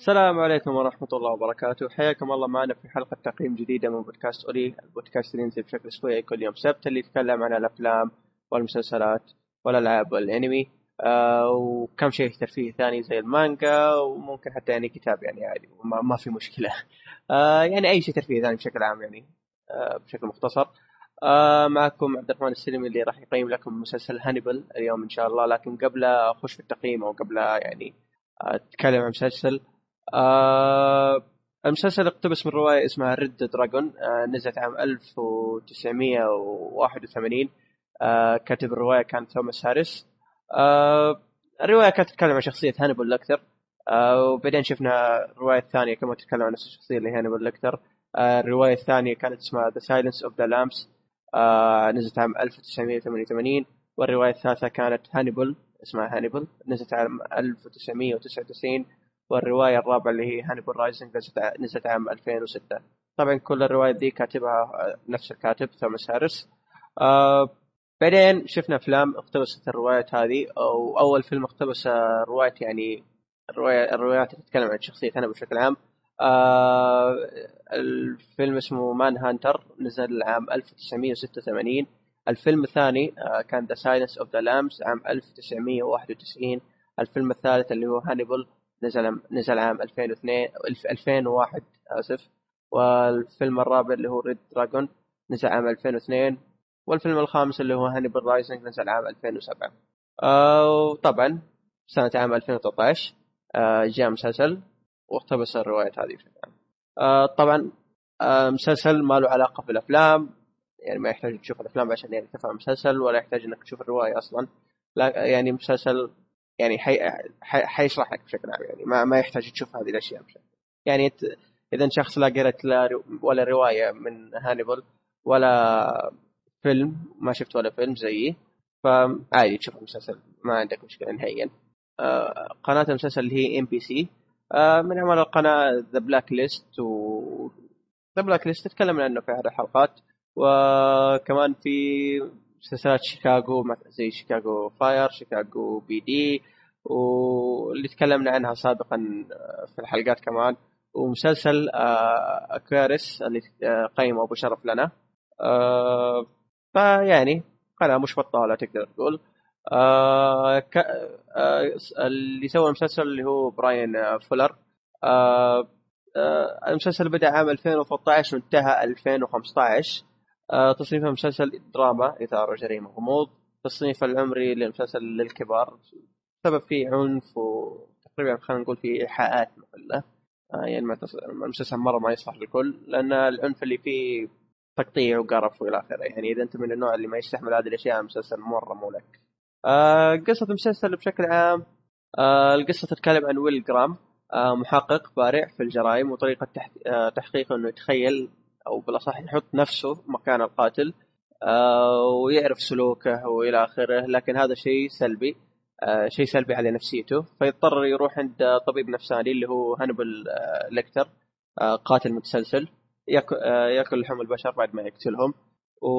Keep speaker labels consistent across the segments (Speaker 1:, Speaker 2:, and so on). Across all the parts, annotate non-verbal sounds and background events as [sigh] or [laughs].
Speaker 1: السلام عليكم ورحمة الله وبركاته. حياكم الله معنا في حلقة تقييم جديدة من بودكاست أولي. البودكاست اللي ينزل بشكل أسبوعي كل يوم سبت اللي يتكلم عن الأفلام والمسلسلات والألعاب والأنمي. آه وكم شيء ترفيه ثاني زي المانجا وممكن حتى يعني كتاب يعني عادي ما, ما في مشكلة. [laughs] آه يعني أي شيء ترفيه ثاني بشكل عام يعني آه بشكل مختصر. آه معكم عبد الرحمن السلمي اللي راح يقيم لكم مسلسل هانيبال اليوم إن شاء الله. لكن قبل أخش في التقييم أو قبل يعني أتكلم عن مسلسل آه المسلسل اقتبس من رواية اسمها Red Dragon آه نزلت عام 1981 آه كاتب الرواية كان توماس هاريس. آه الرواية كانت تتكلم عن شخصية هانيبال لكتر آه وبعدين شفنا الرواية الثانية كمان تتكلم عن نفس الشخصية اللي هانيبال لكتر آه الرواية الثانية كانت اسمها The Silence of the Lambs نزلت عام 1988 والرواية الثالثة كانت هانيبال اسمها هانيبال. نزلت عام 1999 والرواية الرابعة اللي هي Hannibal Rising نزلت عام 2006 طبعا كل الروايات دي كاتبها نفس الكاتب توماس هاريس آه بعدين شفنا أفلام اقتبست الروايات هذه أو أول فيلم اقتبس روايه يعني الرواية الروايات اللي تتكلم عن شخصية هانيبال بشكل عام. آه الفيلم اسمه Manhunter نزل عام 1986 الفيلم الثاني آه كان The Silence of the Lambs عام 1991 الفيلم الثالث اللي هو هانيبال نزل نزل عام 2002 2001 آسف. والفيلم الرابع اللي هو Red Dragon نزل عام 2002 والفيلم الخامس اللي هو Hannibal Rising نزل عام 2007 آه وطبعا سنة عام 2013 آه جاء مسلسل. واقتبس الروايات هذه بشكل عام. آه طبعا مسلسل ما له علاقة بالأفلام. يعني ما يحتاج تشوف الأفلام عشان يعني تفهم المسلسل ولا يحتاج إنك تشوف الرواية أصلا. لا يعني مسلسل يعني حي... حي... حيشرح لك بشكل عام يعني ما, ما يحتاج تشوف هذه الأشياء بشكل يعني. إذا شخص لا قرأت لا ولا رواية من هانيبال ولا فيلم ما شفت ولا فيلم زيي فعادي تشوف المسلسل ما عندك مشكلة نهائيا آه قناة المسلسل اللي هي NBC من أعمال القناة The Blacklist و The Blacklist تتكلم عنه في أحد الحلقات وكمان في مسلسلات شيكاغو زي Chicago Fire Chicago P.D. واللي تكلمنا عنها سابقا في الحلقات كمان ومسلسل Aquarius اللي قيم أبو شرف لنا. فيعني قناه مش بطاله تقدر تقول. اللي سوى المسلسل اللي هو براين فولر. المسلسل بدأ عام 2013 وانتهى 2015 آه تصنيف المسلسل دراما إثارة جريمة غموض تصنيف العمري للمسلسل للكبار سبب فيه عنف وتقريبا خلينا نقول فيه إيحاءات مخلة آه يعني المسلسل مرة ما يصلح للكل لأن العنف اللي فيه تقطيع وقرف وإلى آخره. يعني إذا أنت من النوع اللي ما يستحمل هذه الأشياء المسلسل مرة مو لك. آه قصة المسلسل بشكل عام آه القصة تتكلم عن ويل جرام آه محقق بارع في الجرائم وطريقة تحقيقه إنه يتخيل أو بالأصح يحط نفسه مكان القاتل آه ويعرف سلوكه وإلى آخره. لكن هذا شيء سلبي. آه شيء سلبي على نفسيته. فيضطر يروح عند طبيب نفساني اللي هو هانبل آه ليكتر قاتل متسلسل. ياكل, لحوم البشر بعد ما يقتلهم. و...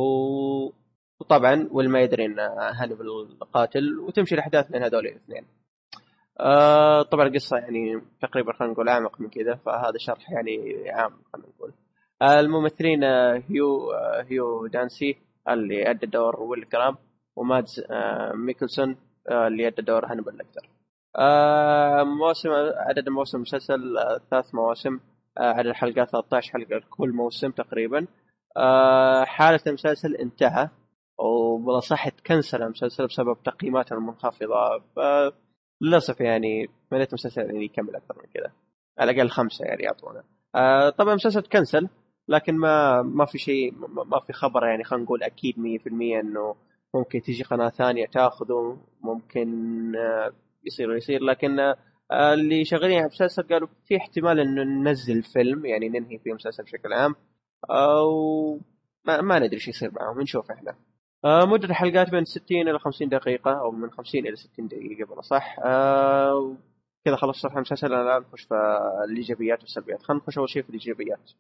Speaker 1: وطبعا ويل ما يدري إن هانبل قاتل وتمشي الأحداث بين هذول الاثنين. آه طبعا القصة يعني تقريبا خلينا نقول أعمق من كذا فهذا شرح يعني عام خلينا نقول. الممثلين هيو هيو دانسي اللي أدى دور ويل جرام ومادز ميكلسون اللي ادى دور هانبل لكتر مواسم عدد مواسم المسلسل ثلاث مواسم عدد الحلقات 13 حلقة كل موسم تقريبا. حالة المسلسل انتهى وبالأصح تكنسل المسلسل بسبب تقييماته المنخفضة. للأسف يعني تمنيت المسلسل يعني يكمل أكثر من كذا. على الأقل خمسة يعني يعطونا. طبعا المسلسل تكنسل لكن ما ما في شيء ما في خبر يعني خلينا نقول أكيد 100% إنه ممكن تيجي قناة ثانية تاخذه ممكن يصير يصير. لكن اللي شغالين على المسلسل قالوا في احتمال انه ننزل فيلم يعني ننهي فيه المسلسل بشكل عام أو ما, ما ندري إيش يصير معهم نشوف إحنا. مدة الحلقات بين 60 إلى 50 دقيقة أو من 50 إلى 60 دقيقة بالأصح. أه كذا خلص شرح المسلسل الان نخش في الإيجابيات والسلبيات. خلينا نخش أول شيء في الإيجابيات.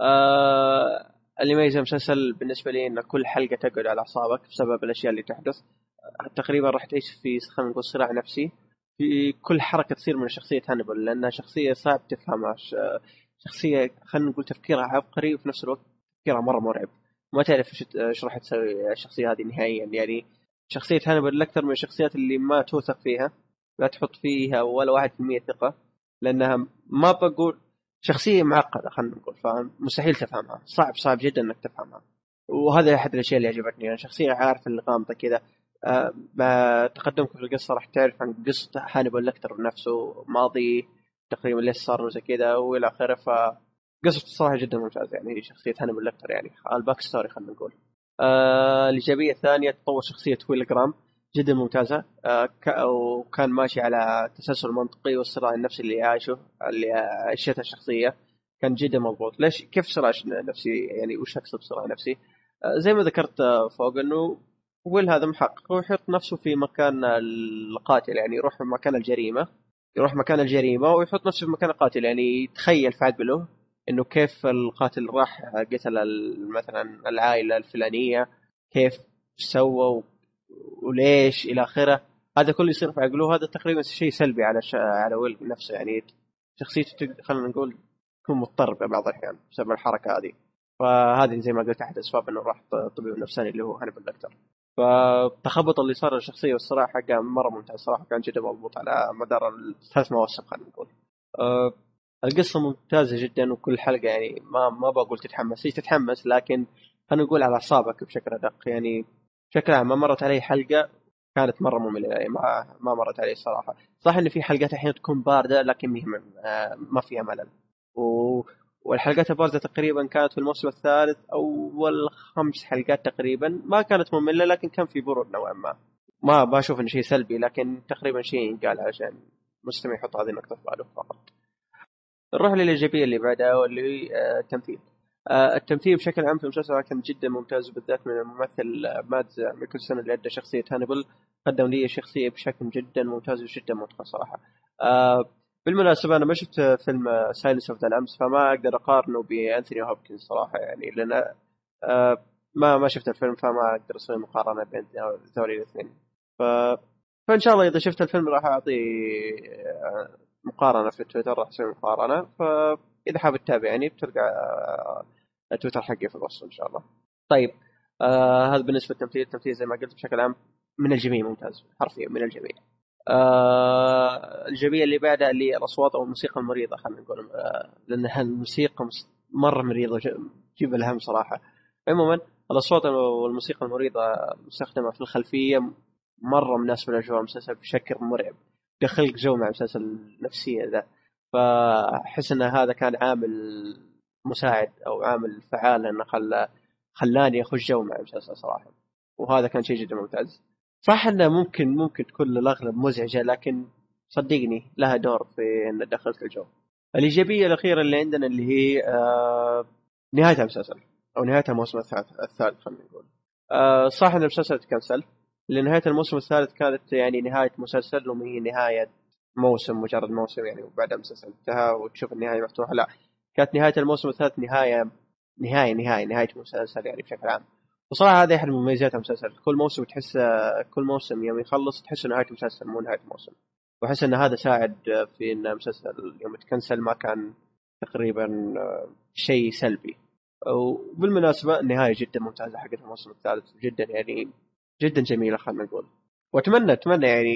Speaker 1: أه اللي يميز المسلسل بالنسبة لي إن كل حلقة تقعد على أعصابك بسبب الأشياء اللي تحدث. تقريبا راح تعيش في خلينا نقول صراع نفسي. في كل حركة تصير من شخصية هانبل لأنها شخصية صعب تفهمها شخصية خلينا نقول تفكيرها عبقري وفي نفس الوقت تفكيرها مرة مرعب. ما تعرف إيش راح تسوي الشخصية هذه نهائيا. يعني شخصية هانبل أكثر من الشخصيات اللي ما توثق فيها لا تحط فيها ولا واحد في المية ثقة لأنها ما بقول شخصية معقدة خلينا نقول فاهم؟ مستحيل تفهمها. صعب صعب جدا إنك تفهمها. وهذا أحد الأشياء اللي عجبتني. يعني شخصيه عارف اللي غامضه كذا. أه تقدمك في القصة راح تعرف عن قصة هانيبال لكتر نفسه ماضي تقريبا ليش صار وزي كذا وإلى آخره. ف قصته الصراحة جدا ممتازة يعني شخصية هانيبال لكتر يعني ال back story خلينا نقول. آه الإيجابية الثانية تطور شخصية ويل جرام. جدا ممتازة. آه وكان ماشي على تسلسل منطقي والصراع النفسي اللي عايشه اللي عاشتها الشخصيه كان جدا مضبوط. ليش؟ كيف صراع نفسي؟ يعني وش أقصد بصراع نفسي؟ آه زي ما ذكرت فوق إنه ويل هذا محقق هو يحط نفسه في مكان القاتل يعني يروح مكان الجريمة يروح مكان الجريمة ويحط نفسه في مكان القاتل. يعني يتخيل في عقله إنه كيف القاتل راح قتل مثلا العائلة الفلانية كيف سوى وليش إلى آخره. هذا كله يصير في عقله هذا تقريبا شيء سلبي على ش... على ويل نفسه يعني شخصيته خلينا نقول تكون مضطربة بعض الأحيان بسبب الحركة هذه. فهذه زي ما قلت أحد أسباب إنه راح طبيب نفساني اللي هو هانيبال لكتر فالتخبط اللي صار للشخصيه والصراحة حقه مرة ممتاز صراحة كان جدا مضبوط على مدار الثلاث مواسم خلينا نقول. أه القصة ممتازة جدا وكل حلقة يعني ما ما بقول تتحمس. هي تتحمس لكن خلينا نقول على أعصابك بشكل أدق. يعني بشكل عام ما مرت علي حلقة كانت مرة مملة يعني ما ما مرت علي الصراحه صح إن في حلقات أحيانا تكون باردة لكن ما فيها ملل. و والحلقات البارزة تقريبا كانت في الموسم الثالث أول خمس حلقات تقريبا. ما كانت مملة لكن كان في برود نوعا ما. ما بشوف إنه شيء سلبي لكن تقريبا شيء يقال عشان المستمع يحط هذه النقطة في باله فقط. نروح للإيجابية اللي بعدها واللي هي آه، التمثيل. آه، التمثيل بشكل عام في المسلسل كان جدا ممتاز بالذات من الممثل آه، مادس ميكلسون اللي أدى شخصية هانيبل قدم لي شخصية بشكل جدا ممتاز وجدا متقن صراحة. بالمناسبة أنا ما شفت فيلم Silence of the Lambs فما أقدر أقارنه بأنثوني هوبكنز صراحة يعني لأن آه، ما ما شفت الفيلم فما أقدر أسوي مقارنة بين ذولي الاثنين. ف... فإن شاء الله إذا شفت الفيلم راح أعطي آه، مقارنة في تويتر راح أسوي مقارنة. فإذا حاب تتابعني بتلقى آه، تويتر حقي في الوصف إن شاء الله. طيب آه هذا بالنسبة للتمثيل التمثيل زي ما قلت بشكل عام من الجميع ممتاز حرفيا من الجميع. آه الجميع اللي بعدها اللي الأصوات أو الموسيقى المريضة خلينا نقول آه لانها الموسيقى مرة مريضة جيب الهم صراحة. عموما الأصوات والموسيقى المريضة مستخدمة في الخلفية مرة مناسبة لأجواء المسلسل بشكل مرعب. دخلك جو مع المسلسل النفسية ذا. فأحس إن هذا كان عامل مساعد أو عامل فعال إنه خلى خلاني أخش جو مع المسلسل صراحة وهذا كان شيء جدا ممتاز صح إنه ممكن ممكن تكون للاغلب مزعجة لكن صدقني لها دور في ان دخلت الجو. الإيجابية الأخيرة اللي عندنا اللي هي آه نهاية المسلسل أو نهاية الموسم الثالث خلينا نقول. آه صح إن المسلسل تكنسل لنهايه الموسم الثالث كانت يعني نهاية مسلسل وما هي نهاية موسم مجرد موسم يعني وبعدها المسلسل انتهى وتشوف النهاية مفتوحة لا كانت نهاية الموسم الثالث نهاية نهاية نهاية نهاية المسلسل يعني بشكل عام. وصراحة هذه احد مميزات المسلسل. كل موسم تحس كل موسم يوم يخلص تحس نهاية المسلسل مو نهاية الموسم. وأحس إن هذا ساعد في إن المسلسل يوم تكنسل ما كان تقريبا شيء سلبي. وبالمناسبة النهايه جدا ممتازة حقت الموسم الثالث جدا يعني جدا جميلة خلينا نقول. واتمنى أتمنى يعني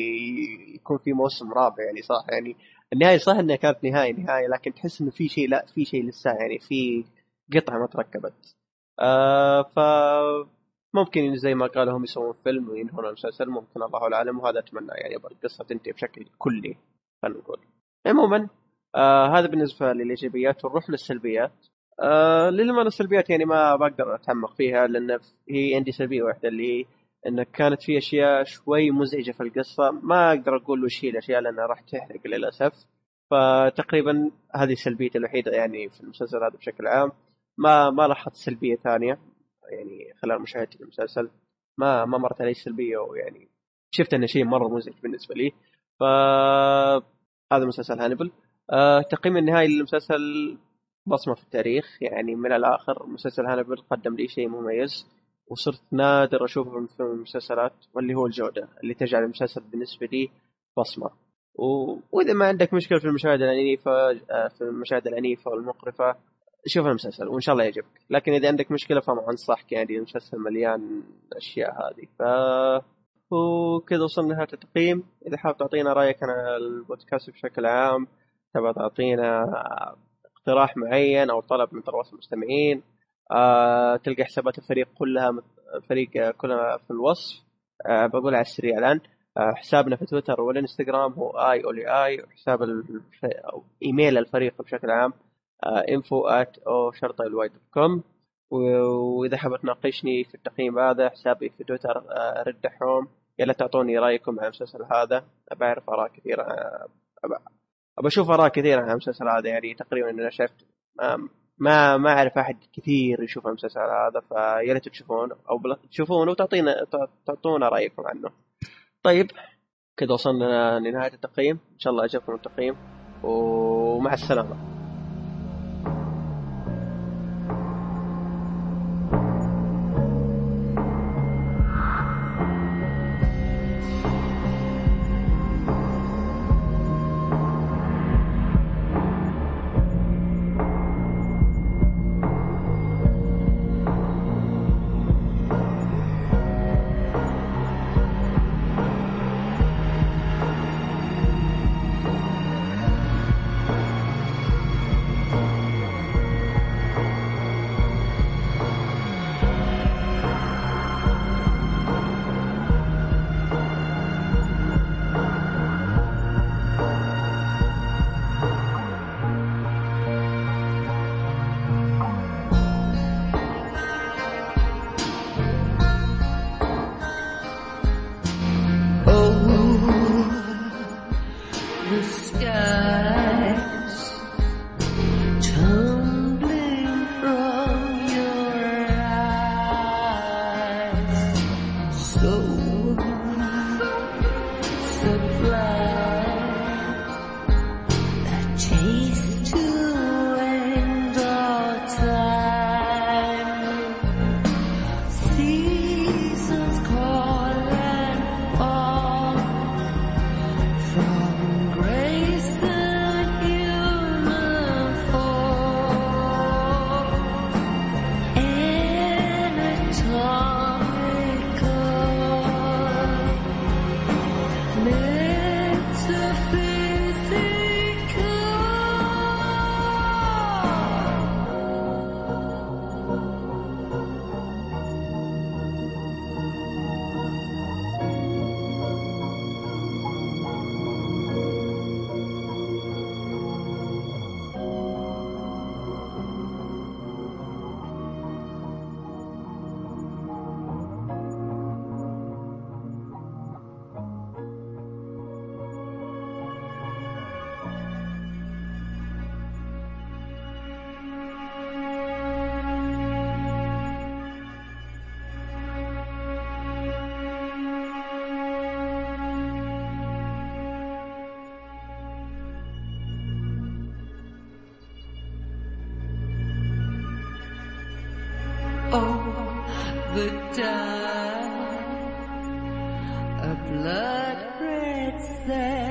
Speaker 1: يكون في موسم رابع يعني صح؟ يعني النهاية صح إنها كانت نهايه نهاية لكن تحس إنه في شيء لا في شيء لسه يعني في قطعة ما تركبت. آه ف ممكن زي ما قالوا هم يسوون فيلم وينهون المسلسل ممكن الله اعلم وهذا أتمنى يعني القصة تنتهي بشكل كلي خلينا نقول. عموما آه هذا بالنسبة للإيجابيات ونروح للسلبيات. آه للأمانة السلبيات يعني ما بقدر أتعمق فيها لأن هي عندي سلبيه واحدة اللي هي ان كانت في أشياء شوي مزعجة في القصة. ما أقدر أقول وش هي الأشياء لانها راح تحرق للأسف. فتقريبا هذه سلبيتي الوحيدة يعني في المسلسل هذا بشكل عام. ما ما لاحظت سلبية ثانية. يعني خلال مشاهدتي للمسلسل ما ما مرت علي سلبية ويعني شفت إنه شيء مرة مزعج بالنسبة لي. ف هذا مسلسل هانيبل آه تقييم النهائي للمسلسل بصمة في التاريخ. يعني من الآخر مسلسل هانيبل قدم لي شيء مميز. وصرت نادر أشوفه في المسلسلات واللي هو الجودة اللي تجعل المسلسل بالنسبة لي بصمة. و... وإذا ما عندك مشكلة في المشاهده العنيفة آه، في المشاهده العنيفة والمقرفة شوف المسلسل وإن شاء الله يعجبك. لكن إذا عندك مشكلة فما أنصحك يعني المسلسل مليان الاشياء هذه. ف وكذا وصلنا لنهاية التقييم. إذا حاب تعطينا رأيك عن البودكاست بشكل عام تبغى تعطينا اقتراح معين أو طلب من ترى المستمعين آه، تلقى حسابات الفريق كلها الفريق كلها في الوصف. آه، بقول على السريع الآن. آه، حسابنا في تويتر والإنستغرام هو اي اولي اي وحساب الف... إيميل الفريق بشكل عام info at أو شرطه الواي dot com وإذا حاب تناقشني في التقييم هذا حسابي في تويتر رد حوم. يلا تعطوني رأيكم عن المسلسل هذا. أبى أعرف آراء كثيرة ابى أشوف آراء كثيرة عن المسلسل هذا. يعني تقريبا أنا شفت ما ما أعرف أحد كثير يشوف المسلسل هذا فيا ريت تشوفونه أو تشوفونه وتعطينا تعطونا رأيكم عنه. طيب كذا وصلنا لنهاية التقييم إن شاء الله عجبكم التقييم ومع السلامة.
Speaker 2: Oh, the time—a blood red sand.